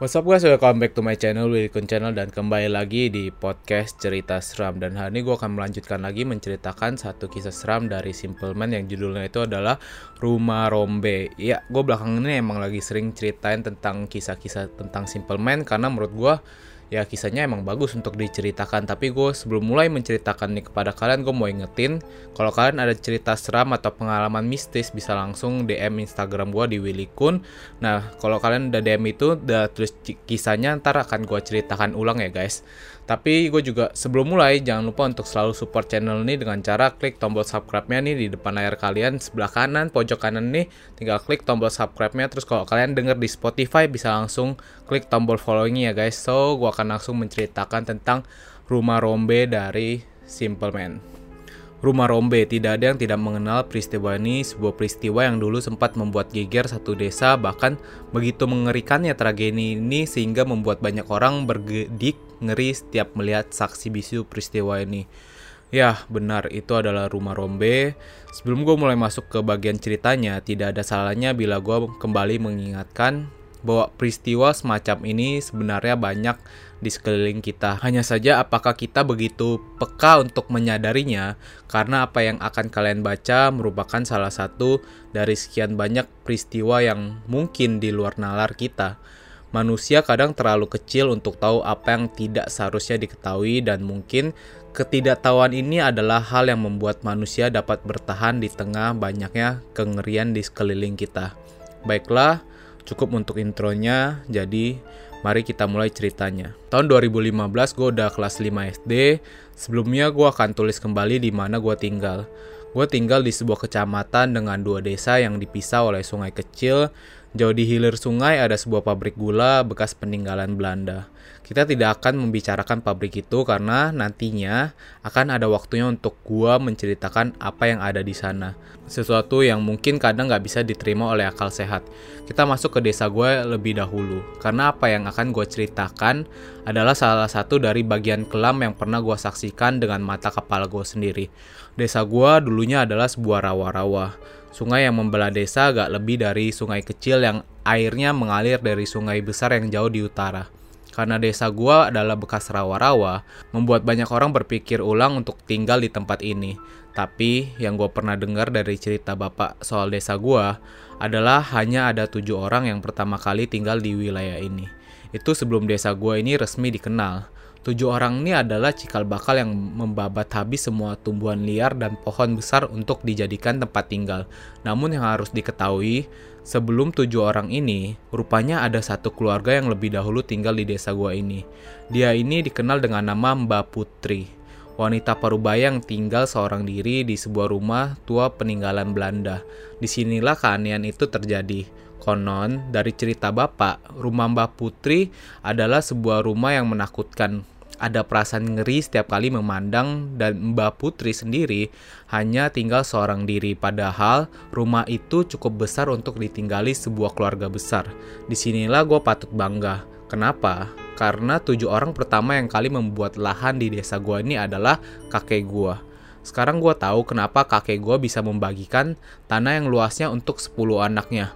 What's up guys, welcome back to my channel, Wilkun Channel Dan kembali lagi di podcast cerita seram. Dan hari ini gue akan melanjutkan lagi menceritakan satu kisah seram dari Simple Man Yang judulnya itu adalah Rumah Rombe. Ya, gue belakang ini emang lagi sering ceritain tentang kisah-kisah tentang Simple Man Karena menurut gue ya kisahnya emang bagus untuk diceritakan tapi gue sebelum mulai menceritakan nih kepada kalian gue mau ingetin kalau kalian ada cerita seram atau pengalaman mistis bisa langsung DM Instagram gue di Willy Kun nah kalau kalian udah DM itu udah tulis kisahnya ntar akan gue ceritakan ulang ya guys. Tapi gue juga sebelum mulai jangan lupa untuk selalu support channel ini dengan cara klik tombol subscribe-nya nih di depan layar kalian sebelah kanan pojok kanan nih tinggal klik tombol subscribe-nya. Terus kalau kalian denger di Spotify bisa langsung klik tombol following ya guys. So gue langsung menceritakan tentang Rumah Rombe dari Simple Man. Rumah Rombe, tidak ada yang tidak mengenal peristiwa ini, sebuah peristiwa yang dulu sempat membuat geger satu desa, bahkan begitu mengerikannya tragedi ini sehingga membuat banyak orang bergedik ngeri setiap melihat saksi bisu peristiwa ini. Ya, benar, itu adalah rumah Rombe. Sebelum gue mulai masuk ke bagian ceritanya, tidak ada salahnya bila gue kembali mengingatkan bahwa peristiwa semacam ini sebenarnya banyak di sekeliling kita. Hanya saja apakah kita begitu peka untuk menyadarinya karena apa yang akan kalian baca merupakan salah satu dari sekian banyak peristiwa yang mungkin di luar nalar kita. Manusia kadang terlalu kecil untuk tahu apa yang tidak seharusnya diketahui dan mungkin ketidaktahuan ini adalah hal yang membuat manusia dapat bertahan di tengah banyaknya kengerian di sekeliling kita. Baiklah, cukup untuk intronya, jadi mari kita mulai ceritanya. Tahun 2015 gue udah kelas 5 SD, sebelumnya gue akan tulis kembali di mana gue tinggal. Gue tinggal di sebuah kecamatan dengan dua desa yang dipisah oleh sungai kecil Jauh di hilir sungai ada sebuah pabrik gula bekas peninggalan Belanda. Kita tidak akan membicarakan pabrik itu karena nantinya akan ada waktunya untuk gua menceritakan apa yang ada di sana. Sesuatu yang mungkin kadang nggak bisa diterima oleh akal sehat. Kita masuk ke desa gue lebih dahulu, karena apa yang akan gue ceritakan adalah salah satu dari bagian kelam yang pernah gue saksikan dengan mata kepala gue sendiri. Desa gue dulunya adalah sebuah rawa-rawa Sungai yang membelah desa agak lebih dari sungai kecil yang airnya mengalir dari sungai besar yang jauh di utara. Karena desa gua adalah bekas rawa-rawa, membuat banyak orang berpikir ulang untuk tinggal di tempat ini. Tapi yang gua pernah dengar dari cerita bapak soal desa gua adalah hanya ada tujuh orang yang pertama kali tinggal di wilayah ini. Itu sebelum desa gua ini resmi dikenal. Tujuh orang ini adalah cikal bakal yang membabat habis semua tumbuhan liar dan pohon besar untuk dijadikan tempat tinggal. Namun yang harus diketahui, sebelum tujuh orang ini, rupanya ada satu keluarga yang lebih dahulu tinggal di desa gua ini. Dia ini dikenal dengan nama Mbak Putri, wanita parubaya yang tinggal seorang diri di sebuah rumah tua peninggalan Belanda. Di sinilah keanehan itu terjadi. Konon, dari cerita bapak, rumah Mbak Putri adalah sebuah rumah yang menakutkan. Ada perasaan ngeri setiap kali memandang dan Mbak Putri sendiri hanya tinggal seorang diri. Padahal rumah itu cukup besar untuk ditinggali sebuah keluarga besar. Di sinilah gue patut bangga. Kenapa? Karena tujuh orang pertama yang kali membuat lahan di desa gue ini adalah kakek gue. Sekarang gue tahu kenapa kakek gue bisa membagikan tanah yang luasnya untuk 10 anaknya.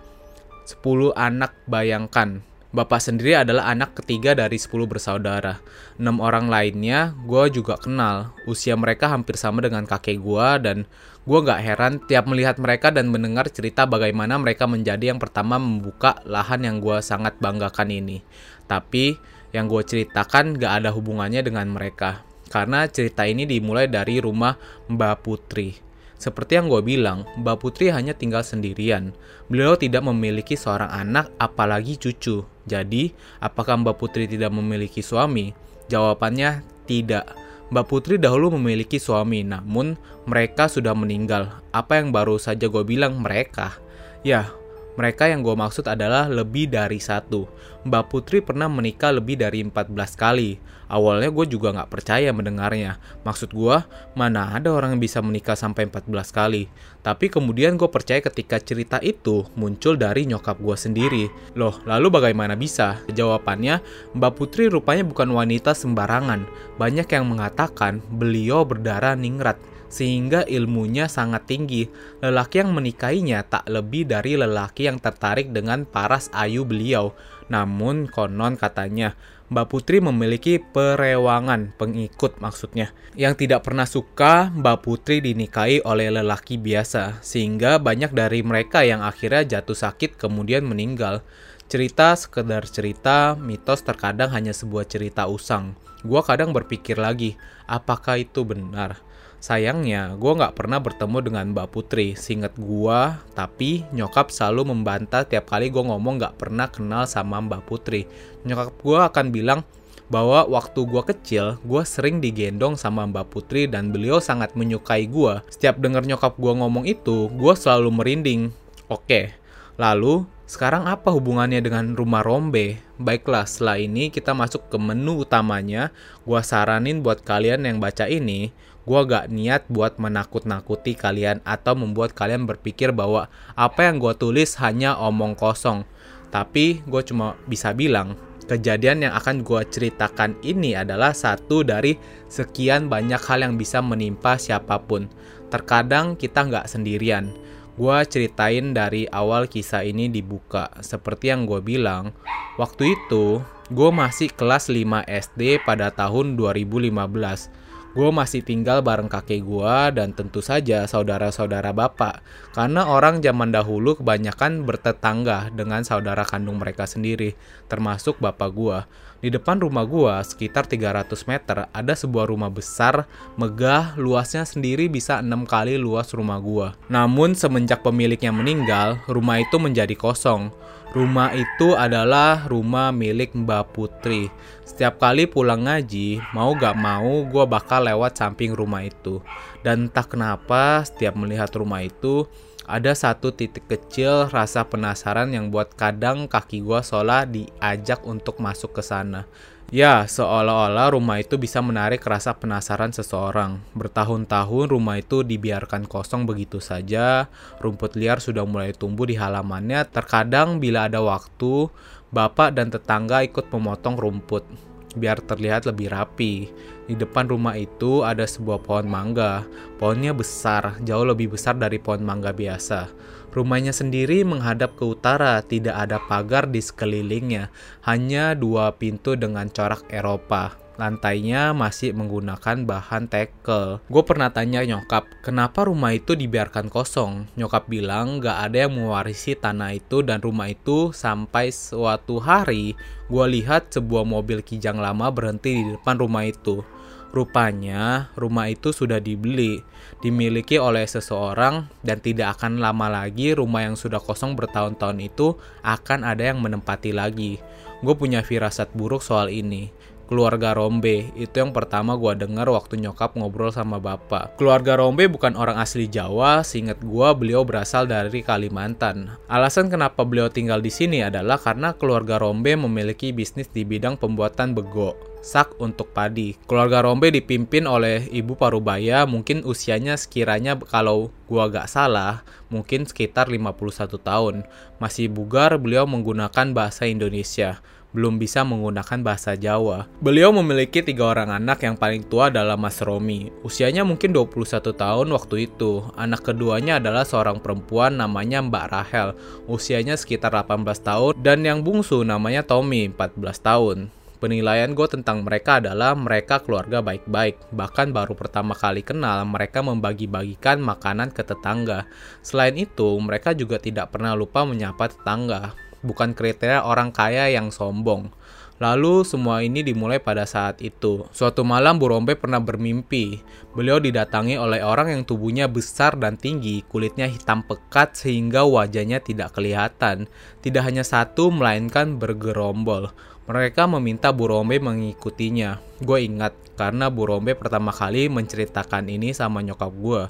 10 anak bayangkan. Bapak sendiri adalah anak ketiga dari 10 bersaudara. 6 orang lainnya gue juga kenal. Usia mereka hampir sama dengan kakek gue dan gue gak heran tiap melihat mereka dan mendengar cerita bagaimana mereka menjadi yang pertama membuka lahan yang gue sangat banggakan ini. Tapi yang gue ceritakan gak ada hubungannya dengan mereka. Karena cerita ini dimulai dari rumah Mbak Putri. Seperti yang gue bilang, Mbak Putri hanya tinggal sendirian. Beliau tidak memiliki seorang anak, apalagi cucu. Jadi, apakah Mbak Putri tidak memiliki suami? Jawabannya tidak. Mbak Putri dahulu memiliki suami, namun mereka sudah meninggal. Apa yang baru saja gue bilang mereka? Ya, mereka yang gue maksud adalah lebih dari satu. Mbak Putri pernah menikah lebih dari 14 kali. Awalnya gue juga gak percaya mendengarnya. Maksud gue, mana ada orang yang bisa menikah sampai 14 kali. Tapi kemudian gue percaya ketika cerita itu muncul dari nyokap gue sendiri. Loh, lalu bagaimana bisa? Jawabannya, Mbak Putri rupanya bukan wanita sembarangan. Banyak yang mengatakan beliau berdarah ningrat sehingga ilmunya sangat tinggi. Lelaki yang menikahinya tak lebih dari lelaki yang tertarik dengan paras ayu beliau. Namun konon katanya, Mbak Putri memiliki perewangan pengikut maksudnya yang tidak pernah suka Mbak Putri dinikahi oleh lelaki biasa sehingga banyak dari mereka yang akhirnya jatuh sakit kemudian meninggal. Cerita sekedar cerita, mitos terkadang hanya sebuah cerita usang. Gua kadang berpikir lagi, apakah itu benar? Sayangnya, gue nggak pernah bertemu dengan Mbak Putri, singet gue, tapi nyokap selalu membantah tiap kali gue ngomong nggak pernah kenal sama Mbak Putri. Nyokap gue akan bilang bahwa waktu gue kecil, gue sering digendong sama Mbak Putri dan beliau sangat menyukai gue. Setiap denger nyokap gue ngomong itu, gue selalu merinding. Oke, lalu sekarang apa hubungannya dengan rumah rombe? Baiklah, setelah ini kita masuk ke menu utamanya. Gua saranin buat kalian yang baca ini, gue gak niat buat menakut-nakuti kalian atau membuat kalian berpikir bahwa apa yang gue tulis hanya omong kosong. Tapi gue cuma bisa bilang, kejadian yang akan gue ceritakan ini adalah satu dari sekian banyak hal yang bisa menimpa siapa pun. Terkadang kita nggak sendirian. Gue ceritain dari awal kisah ini dibuka. Seperti yang gue bilang, waktu itu gue masih kelas 5 SD pada tahun 2015 gue masih tinggal bareng kakek gue dan tentu saja saudara-saudara bapak. Karena orang zaman dahulu kebanyakan bertetangga dengan saudara kandung mereka sendiri, termasuk bapak gue. Di depan rumah gue, sekitar 300 meter, ada sebuah rumah besar, megah, luasnya sendiri bisa 6 kali luas rumah gue. Namun semenjak pemiliknya meninggal, rumah itu menjadi kosong. Rumah itu adalah rumah milik Mbak Putri. Setiap kali pulang ngaji, mau gak mau gue bakal lewat samping rumah itu. Dan entah kenapa setiap melihat rumah itu, ada satu titik kecil rasa penasaran yang buat kadang kaki gue seolah diajak untuk masuk ke sana. Ya, seolah-olah rumah itu bisa menarik rasa penasaran seseorang. Bertahun-tahun rumah itu dibiarkan kosong begitu saja, rumput liar sudah mulai tumbuh di halamannya. Terkadang bila ada waktu, bapak dan tetangga ikut memotong rumput biar terlihat lebih rapi. Di depan rumah itu ada sebuah pohon mangga. Pohonnya besar, jauh lebih besar dari pohon mangga biasa. Rumahnya sendiri menghadap ke utara, tidak ada pagar di sekelilingnya, hanya dua pintu dengan corak Eropa. Lantainya masih menggunakan bahan tekel. Gue pernah tanya nyokap, kenapa rumah itu dibiarkan kosong? Nyokap bilang gak ada yang mewarisi tanah itu dan rumah itu sampai suatu hari gue lihat sebuah mobil kijang lama berhenti di depan rumah itu. Rupanya, rumah itu sudah dibeli, dimiliki oleh seseorang, dan tidak akan lama lagi rumah yang sudah kosong bertahun-tahun itu akan ada yang menempati lagi. Gue punya firasat buruk soal ini keluarga Rombe. Itu yang pertama gue dengar waktu nyokap ngobrol sama bapak. Keluarga Rombe bukan orang asli Jawa, seinget gue beliau berasal dari Kalimantan. Alasan kenapa beliau tinggal di sini adalah karena keluarga Rombe memiliki bisnis di bidang pembuatan bego sak untuk padi. Keluarga Rombe dipimpin oleh Ibu Parubaya, mungkin usianya sekiranya kalau gua gak salah, mungkin sekitar 51 tahun. Masih bugar, beliau menggunakan bahasa Indonesia belum bisa menggunakan bahasa Jawa. Beliau memiliki tiga orang anak yang paling tua adalah Mas Romi. Usianya mungkin 21 tahun waktu itu. Anak keduanya adalah seorang perempuan namanya Mbak Rahel. Usianya sekitar 18 tahun. Dan yang bungsu namanya Tommy, 14 tahun. Penilaian gue tentang mereka adalah mereka keluarga baik-baik. Bahkan baru pertama kali kenal, mereka membagi-bagikan makanan ke tetangga. Selain itu, mereka juga tidak pernah lupa menyapa tetangga bukan kriteria orang kaya yang sombong. Lalu semua ini dimulai pada saat itu. Suatu malam Bu Rombe pernah bermimpi. Beliau didatangi oleh orang yang tubuhnya besar dan tinggi, kulitnya hitam pekat sehingga wajahnya tidak kelihatan. Tidak hanya satu, melainkan bergerombol. Mereka meminta Bu Rombe mengikutinya. Gue ingat karena Bu Rombe pertama kali menceritakan ini sama nyokap gue.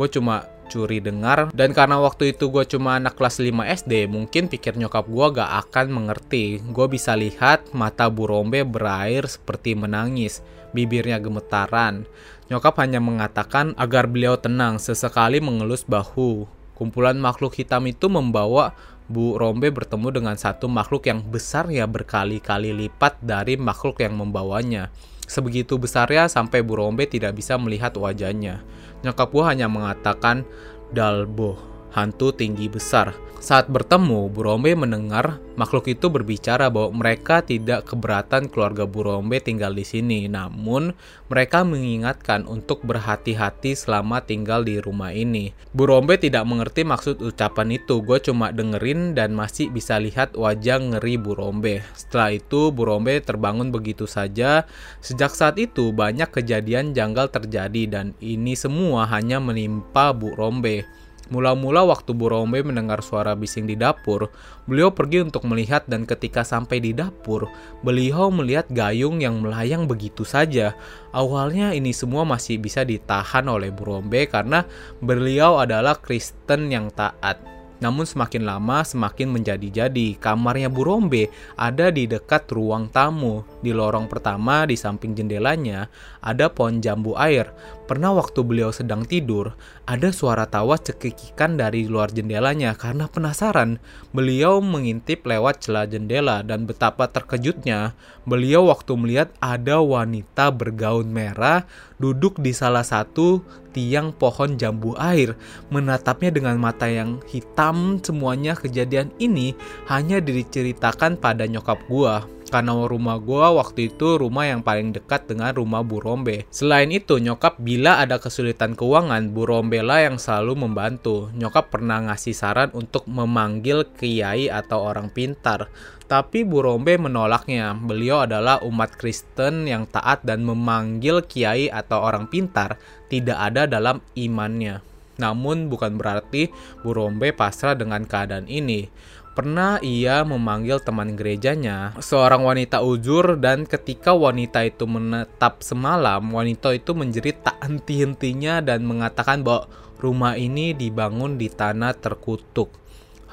Gue cuma curi dengar. Dan karena waktu itu gue cuma anak kelas 5 SD mungkin pikir nyokap gue gak akan mengerti. Gue bisa lihat mata Bu Rombe berair seperti menangis bibirnya gemetaran. Nyokap hanya mengatakan agar beliau tenang sesekali mengelus bahu. Kumpulan makhluk hitam itu membawa Bu Rombe bertemu dengan satu makhluk yang besarnya berkali-kali lipat dari makhluk yang membawanya sebegitu besarnya sampai Bu Rombe tidak bisa melihat wajahnya. Nyokap gue hanya mengatakan, Dalbo, hantu tinggi besar. Saat bertemu, Burombe mendengar makhluk itu berbicara bahwa mereka tidak keberatan keluarga Burombe tinggal di sini. Namun, mereka mengingatkan untuk berhati-hati selama tinggal di rumah ini. Burombe tidak mengerti maksud ucapan itu. Gue cuma dengerin dan masih bisa lihat wajah ngeri Burombe. Setelah itu, Burombe terbangun begitu saja. Sejak saat itu, banyak kejadian janggal terjadi dan ini semua hanya menimpa Burombe. Mula-mula waktu Bu Rombe mendengar suara bising di dapur, beliau pergi untuk melihat dan ketika sampai di dapur, beliau melihat gayung yang melayang begitu saja. Awalnya ini semua masih bisa ditahan oleh Bu Rombe karena beliau adalah Kristen yang taat. Namun semakin lama semakin menjadi-jadi. Kamarnya Bu Rombe ada di dekat ruang tamu. Di lorong pertama di samping jendelanya ada pohon jambu air. Pernah waktu beliau sedang tidur, ada suara tawa cekikikan dari luar jendelanya karena penasaran. Beliau mengintip lewat celah jendela dan betapa terkejutnya beliau waktu melihat ada wanita bergaun merah duduk di salah satu tiang pohon jambu air, menatapnya dengan mata yang hitam. Semuanya kejadian ini hanya diceritakan pada nyokap gua karena rumah gua waktu itu rumah yang paling dekat dengan rumah Bu Rombe. Selain itu, nyokap bila ada kesulitan keuangan, Bu Rombe lah yang selalu membantu. Nyokap pernah ngasih saran untuk memanggil kiai atau orang pintar. Tapi Bu Rombe menolaknya. Beliau adalah umat Kristen yang taat dan memanggil kiai atau orang pintar tidak ada dalam imannya. Namun bukan berarti Bu Rombe pasrah dengan keadaan ini. Pernah ia memanggil teman gerejanya, seorang wanita ujur dan ketika wanita itu menetap semalam, wanita itu menjerit tak henti-hentinya dan mengatakan bahwa rumah ini dibangun di tanah terkutuk.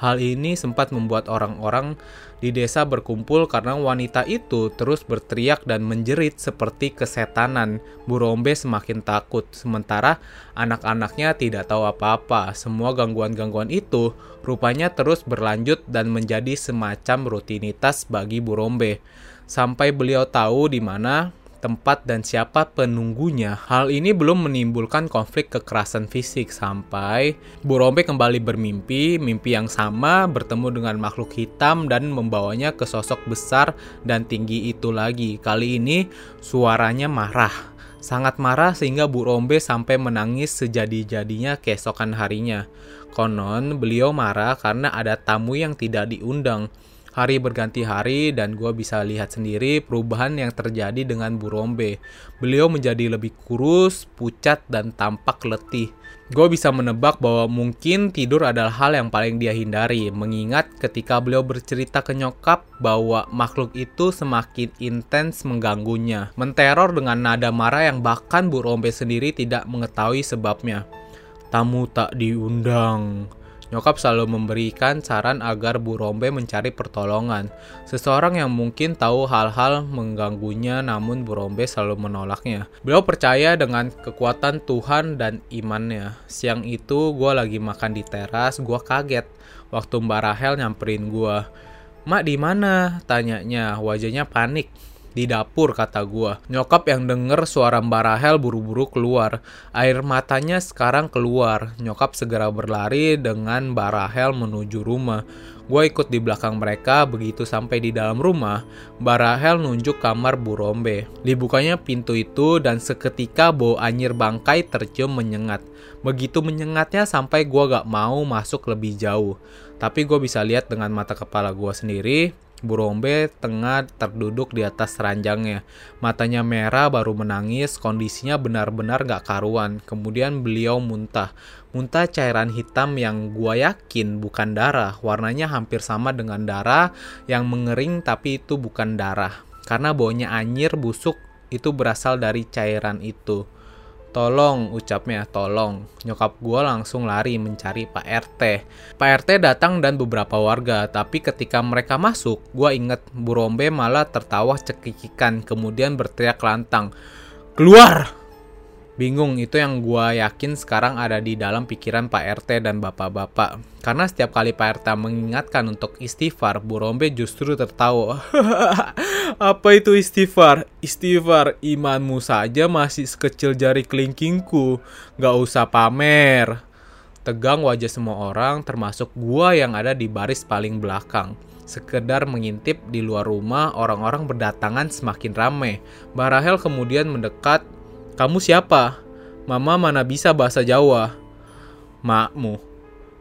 Hal ini sempat membuat orang-orang di desa berkumpul karena wanita itu terus berteriak dan menjerit seperti kesetanan. Burombe semakin takut, sementara anak-anaknya tidak tahu apa-apa. Semua gangguan-gangguan itu rupanya terus berlanjut dan menjadi semacam rutinitas bagi Burombe. Sampai beliau tahu di mana tempat, dan siapa penunggunya. Hal ini belum menimbulkan konflik kekerasan fisik sampai Bu Rombe kembali bermimpi, mimpi yang sama bertemu dengan makhluk hitam dan membawanya ke sosok besar dan tinggi itu lagi. Kali ini suaranya marah. Sangat marah sehingga Bu Rombe sampai menangis sejadi-jadinya keesokan harinya. Konon beliau marah karena ada tamu yang tidak diundang hari berganti hari dan gue bisa lihat sendiri perubahan yang terjadi dengan Burombe. Beliau menjadi lebih kurus, pucat, dan tampak letih. Gue bisa menebak bahwa mungkin tidur adalah hal yang paling dia hindari, mengingat ketika beliau bercerita ke nyokap bahwa makhluk itu semakin intens mengganggunya, menteror dengan nada marah yang bahkan Burombe sendiri tidak mengetahui sebabnya. Tamu tak diundang, Nyokap selalu memberikan saran agar Bu Rombe mencari pertolongan. Seseorang yang mungkin tahu hal-hal mengganggunya namun Bu Rombe selalu menolaknya. Beliau percaya dengan kekuatan Tuhan dan imannya. Siang itu gue lagi makan di teras, gue kaget waktu Mbak Rahel nyamperin gue. Mak di mana? Tanyanya, wajahnya panik di dapur kata gua. Nyokap yang denger suara Mbak Rahel buru-buru keluar. Air matanya sekarang keluar. Nyokap segera berlari dengan Mbak Rahel menuju rumah. Gue ikut di belakang mereka, begitu sampai di dalam rumah, Mbak Rahel nunjuk kamar Bu Rombe. Dibukanya pintu itu dan seketika bau anyir bangkai tercium menyengat. Begitu menyengatnya sampai gue gak mau masuk lebih jauh. Tapi gue bisa lihat dengan mata kepala gue sendiri, Burombe tengah terduduk di atas ranjangnya. Matanya merah baru menangis, kondisinya benar-benar gak karuan. Kemudian beliau muntah. Muntah cairan hitam yang gua yakin bukan darah. Warnanya hampir sama dengan darah yang mengering tapi itu bukan darah. Karena baunya anyir busuk itu berasal dari cairan itu. Tolong, ucapnya, tolong. Nyokap gue langsung lari mencari Pak RT. Pak RT datang dan beberapa warga, tapi ketika mereka masuk, gue inget Bu Rombe malah tertawa cekikikan, kemudian berteriak lantang. Keluar! Bingung, itu yang gue yakin sekarang ada di dalam pikiran Pak RT dan bapak-bapak. Karena setiap kali Pak RT mengingatkan untuk istighfar, Bu Rombe justru tertawa. Apa itu istighfar? Istighfar, imanmu saja masih sekecil jari kelingkingku. Gak usah pamer. Tegang wajah semua orang, termasuk gua yang ada di baris paling belakang sekedar mengintip di luar rumah, orang-orang berdatangan semakin ramai. Mbak Rahel kemudian mendekat kamu siapa? Mama mana bisa bahasa Jawa? Makmu.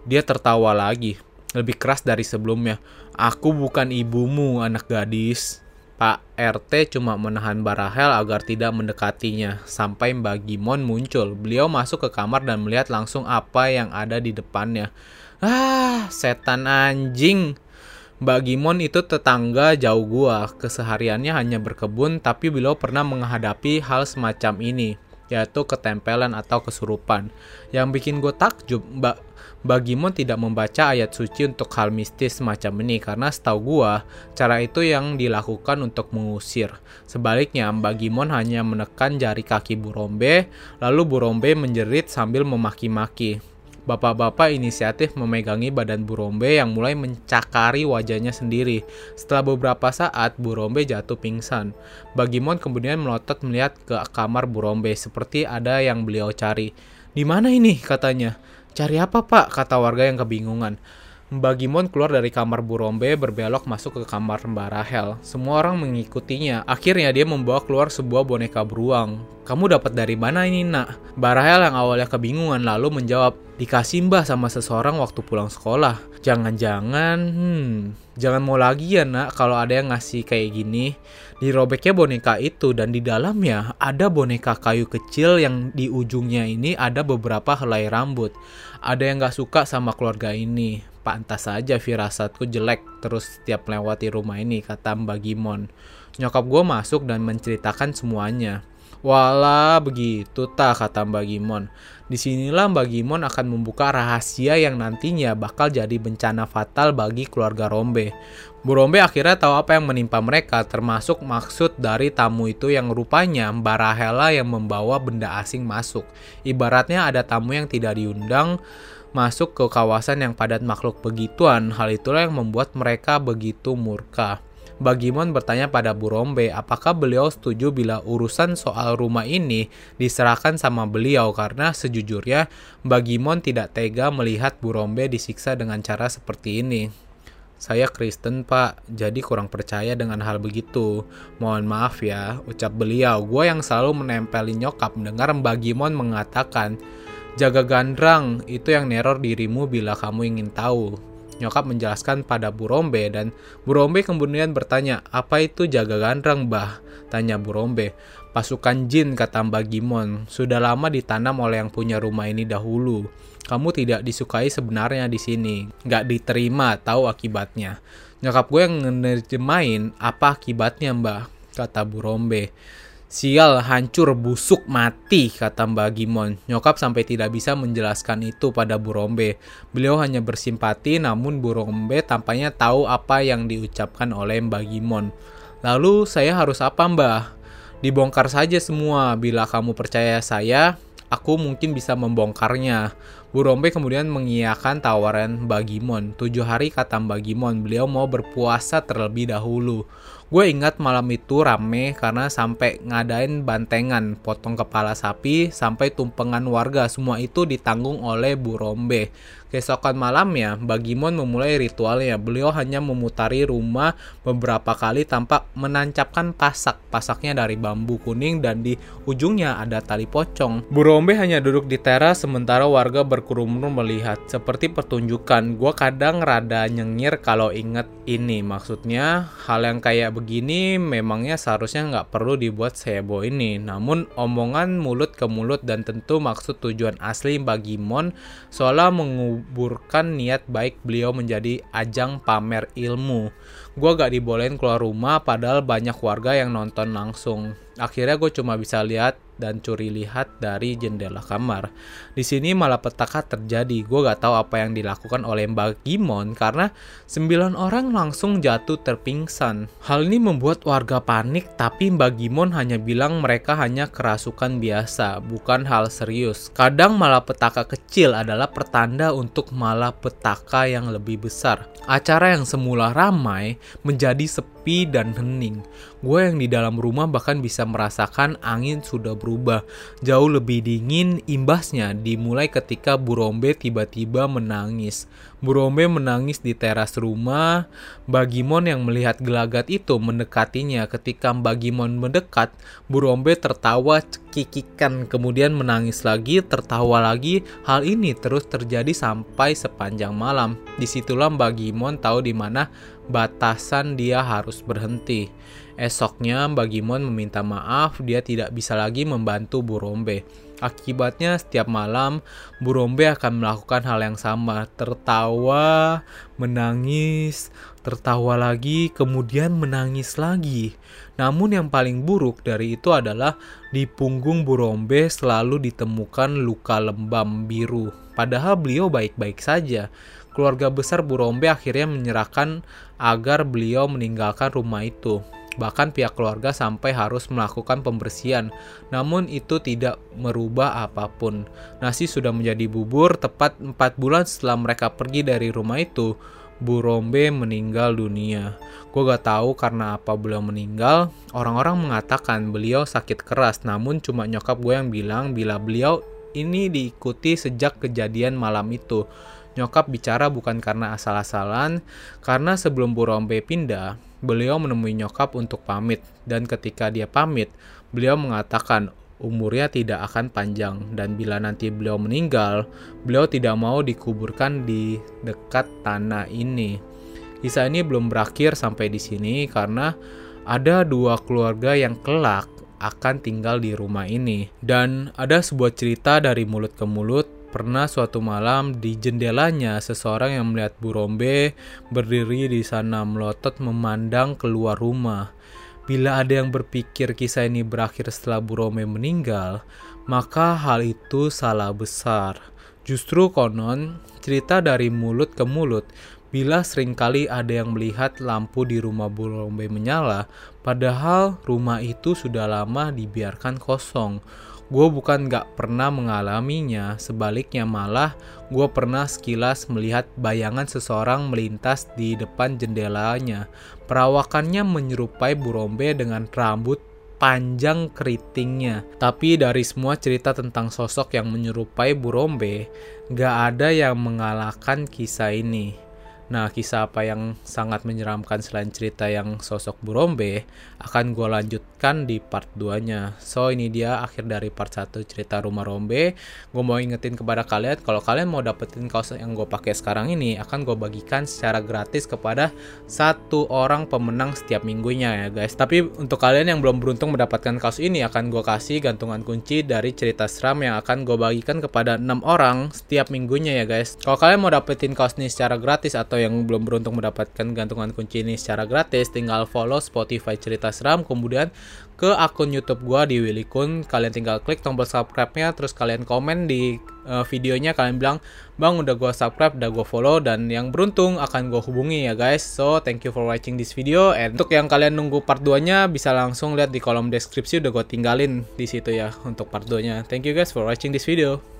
Dia tertawa lagi, lebih keras dari sebelumnya. Aku bukan ibumu, anak gadis. Pak RT cuma menahan Barahel agar tidak mendekatinya, sampai Mbak Gimon muncul. Beliau masuk ke kamar dan melihat langsung apa yang ada di depannya. Ah, setan anjing. Mbak Gimon itu tetangga jauh gua, kesehariannya hanya berkebun tapi beliau pernah menghadapi hal semacam ini, yaitu ketempelan atau kesurupan. Yang bikin gue takjub, Mbak Mbak Gimon tidak membaca ayat suci untuk hal mistis semacam ini karena setahu gua cara itu yang dilakukan untuk mengusir. Sebaliknya Mbak Gimon hanya menekan jari kaki Burombe lalu Burombe menjerit sambil memaki-maki. Bapak-bapak inisiatif memegangi badan Burombe yang mulai mencakari wajahnya sendiri. Setelah beberapa saat, Burombe jatuh pingsan. Bagimon kemudian melotot melihat ke kamar Burombe seperti ada yang beliau cari. Di mana ini? katanya. Cari apa pak? kata warga yang kebingungan. Mbak Gimon keluar dari kamar Burombe berbelok masuk ke kamar Mbak Rahel. Semua orang mengikutinya. Akhirnya dia membawa keluar sebuah boneka beruang. Kamu dapat dari mana ini nak? Mbak Rahel yang awalnya kebingungan lalu menjawab, dikasih mbah sama seseorang waktu pulang sekolah. Jangan-jangan, hmm, jangan mau lagi ya nak kalau ada yang ngasih kayak gini. Dirobeknya boneka itu dan di dalamnya ada boneka kayu kecil yang di ujungnya ini ada beberapa helai rambut. Ada yang gak suka sama keluarga ini. Pantas saja firasatku jelek terus setiap melewati rumah ini, kata Mbak Gimon. Nyokap gue masuk dan menceritakan semuanya. Wala begitu tak kata Mbak Gimon. Di sinilah Mbak Gimon akan membuka rahasia yang nantinya bakal jadi bencana fatal bagi keluarga Rombe. Bu Rombe akhirnya tahu apa yang menimpa mereka termasuk maksud dari tamu itu yang rupanya Mbak Rahela yang membawa benda asing masuk. Ibaratnya ada tamu yang tidak diundang masuk ke kawasan yang padat makhluk begituan. Hal itulah yang membuat mereka begitu murka. Bagimon bertanya pada Bu Rombe apakah beliau setuju bila urusan soal rumah ini diserahkan sama beliau karena sejujurnya Bagimon tidak tega melihat Bu Rombe disiksa dengan cara seperti ini. Saya Kristen pak, jadi kurang percaya dengan hal begitu. Mohon maaf ya, ucap beliau. Gue yang selalu menempeli nyokap mendengar Mbak Gimon mengatakan, Jaga gandrang, itu yang neror dirimu bila kamu ingin tahu. Nyokap menjelaskan pada Burombe dan Burombe kemudian bertanya, apa itu jaga gandrang bah? Tanya Burombe. Pasukan jin kata Mbak Gimon, sudah lama ditanam oleh yang punya rumah ini dahulu. Kamu tidak disukai sebenarnya di sini, nggak diterima, tahu akibatnya. Nyokap gue yang ngerjemain, apa akibatnya mbak? Kata Burombe. Sial, hancur, busuk, mati, kata Mbak Gimon. Nyokap sampai tidak bisa menjelaskan itu pada Burombe. Beliau hanya bersimpati, namun Burombe tampaknya tahu apa yang diucapkan oleh Mbak Gimon. Lalu saya harus apa Mbak? Dibongkar saja semua. Bila kamu percaya saya, aku mungkin bisa membongkarnya. Bu Rombe kemudian mengiyakan tawaran Mbak Gimon. Tujuh hari kata Mbak Gimon, beliau mau berpuasa terlebih dahulu. Gue ingat malam itu rame karena sampai ngadain bantengan, potong kepala sapi, sampai tumpengan warga. Semua itu ditanggung oleh Bu Rombe. Keesokan malamnya, Bagimon memulai ritualnya. Beliau hanya memutari rumah beberapa kali tanpa menancapkan pasak. Pasaknya dari bambu kuning dan di ujungnya ada tali pocong. Bu Rombe hanya duduk di teras sementara warga berkerumun melihat. Seperti pertunjukan, gue kadang rada nyengir kalau inget ini. Maksudnya, hal yang kayak begini memangnya seharusnya nggak perlu dibuat sebo ini. Namun, omongan mulut ke mulut dan tentu maksud tujuan asli Bagimon seolah mengubah menguburkan niat baik beliau menjadi ajang pamer ilmu. Gue gak dibolehin keluar rumah padahal banyak warga yang nonton langsung. Akhirnya gue cuma bisa lihat dan curi lihat dari jendela kamar. Di sini malapetaka terjadi. Gue gak tahu apa yang dilakukan oleh Mbak Gimon karena sembilan orang langsung jatuh terpingsan. Hal ini membuat warga panik, tapi Mbak Gimon hanya bilang mereka hanya kerasukan biasa, bukan hal serius. Kadang malapetaka kecil adalah pertanda untuk malapetaka yang lebih besar. Acara yang semula ramai menjadi sepi dan hening. Gue yang di dalam rumah bahkan bisa merasakan angin sudah berubah. Jauh lebih dingin imbasnya dimulai ketika Burombe tiba-tiba menangis. Burombe menangis di teras rumah. Bagimon yang melihat gelagat itu mendekatinya. Ketika Bagimon mendekat, Burombe tertawa cekikikan kemudian menangis lagi, tertawa lagi. Hal ini terus terjadi sampai sepanjang malam. Di situlah Bagimon tahu di mana batasan dia harus berhenti. Esoknya Bagimon meminta maaf dia tidak bisa lagi membantu Burombe. Akibatnya setiap malam Burombe akan melakukan hal yang sama, tertawa, menangis, tertawa lagi, kemudian menangis lagi. Namun yang paling buruk dari itu adalah di punggung Burombe selalu ditemukan luka lembam biru. Padahal beliau baik-baik saja. Keluarga besar Burombe akhirnya menyerahkan agar beliau meninggalkan rumah itu. Bahkan pihak keluarga sampai harus melakukan pembersihan, namun itu tidak merubah apa pun. Nasi sudah menjadi bubur tepat 4 bulan setelah mereka pergi dari rumah itu. Bu Rombe meninggal dunia. Gue gak tahu karena apa beliau meninggal. Orang-orang mengatakan beliau sakit keras, namun cuma nyokap gue yang bilang bila beliau ini diikuti sejak kejadian malam itu. Nyokap bicara bukan karena asal-asalan, karena sebelum Bu Rombe pindah, beliau menemui nyokap untuk pamit dan ketika dia pamit, beliau mengatakan umurnya tidak akan panjang dan bila nanti beliau meninggal, beliau tidak mau dikuburkan di dekat tanah ini. Kisah ini belum berakhir sampai di sini karena ada dua keluarga yang kelak akan tinggal di rumah ini. Dan ada sebuah cerita dari mulut ke mulut Pernah suatu malam di jendelanya seseorang yang melihat Burombe berdiri di sana melotot memandang keluar rumah. Bila ada yang berpikir kisah ini berakhir setelah Burombe meninggal, maka hal itu salah besar. Justru konon, cerita dari mulut ke mulut, bila sering kali ada yang melihat lampu di rumah Burombe menyala, padahal rumah itu sudah lama dibiarkan kosong. Gue bukan gak pernah mengalaminya, sebaliknya malah gue pernah sekilas melihat bayangan seseorang melintas di depan jendelanya. Perawakannya menyerupai Burombe dengan rambut panjang keritingnya. Tapi dari semua cerita tentang sosok yang menyerupai Burombe, gak ada yang mengalahkan kisah ini. Nah, kisah apa yang sangat menyeramkan selain cerita yang sosok Burombe akan gue lanjutkan di part 2-nya. So, ini dia akhir dari part 1 cerita Rumah Rombe. Gue mau ingetin kepada kalian, kalau kalian mau dapetin kaos yang gue pakai sekarang ini, akan gue bagikan secara gratis kepada satu orang pemenang setiap minggunya ya guys. Tapi untuk kalian yang belum beruntung mendapatkan kaos ini, akan gue kasih gantungan kunci dari cerita seram yang akan gue bagikan kepada enam orang setiap minggunya ya guys. Kalau kalian mau dapetin kaos ini secara gratis atau yang belum beruntung mendapatkan gantungan kunci ini secara gratis, tinggal follow Spotify Cerita Seram, kemudian ke akun YouTube gua di Willy Kun. Kalian tinggal klik tombol subscribe-nya, terus kalian komen di uh, videonya, kalian bilang, Bang udah gua subscribe, udah gua follow, dan yang beruntung akan gua hubungi ya guys. So, thank you for watching this video. And untuk yang kalian nunggu part 2-nya, bisa langsung lihat di kolom deskripsi, udah gua tinggalin di situ ya untuk part 2-nya. Thank you guys for watching this video.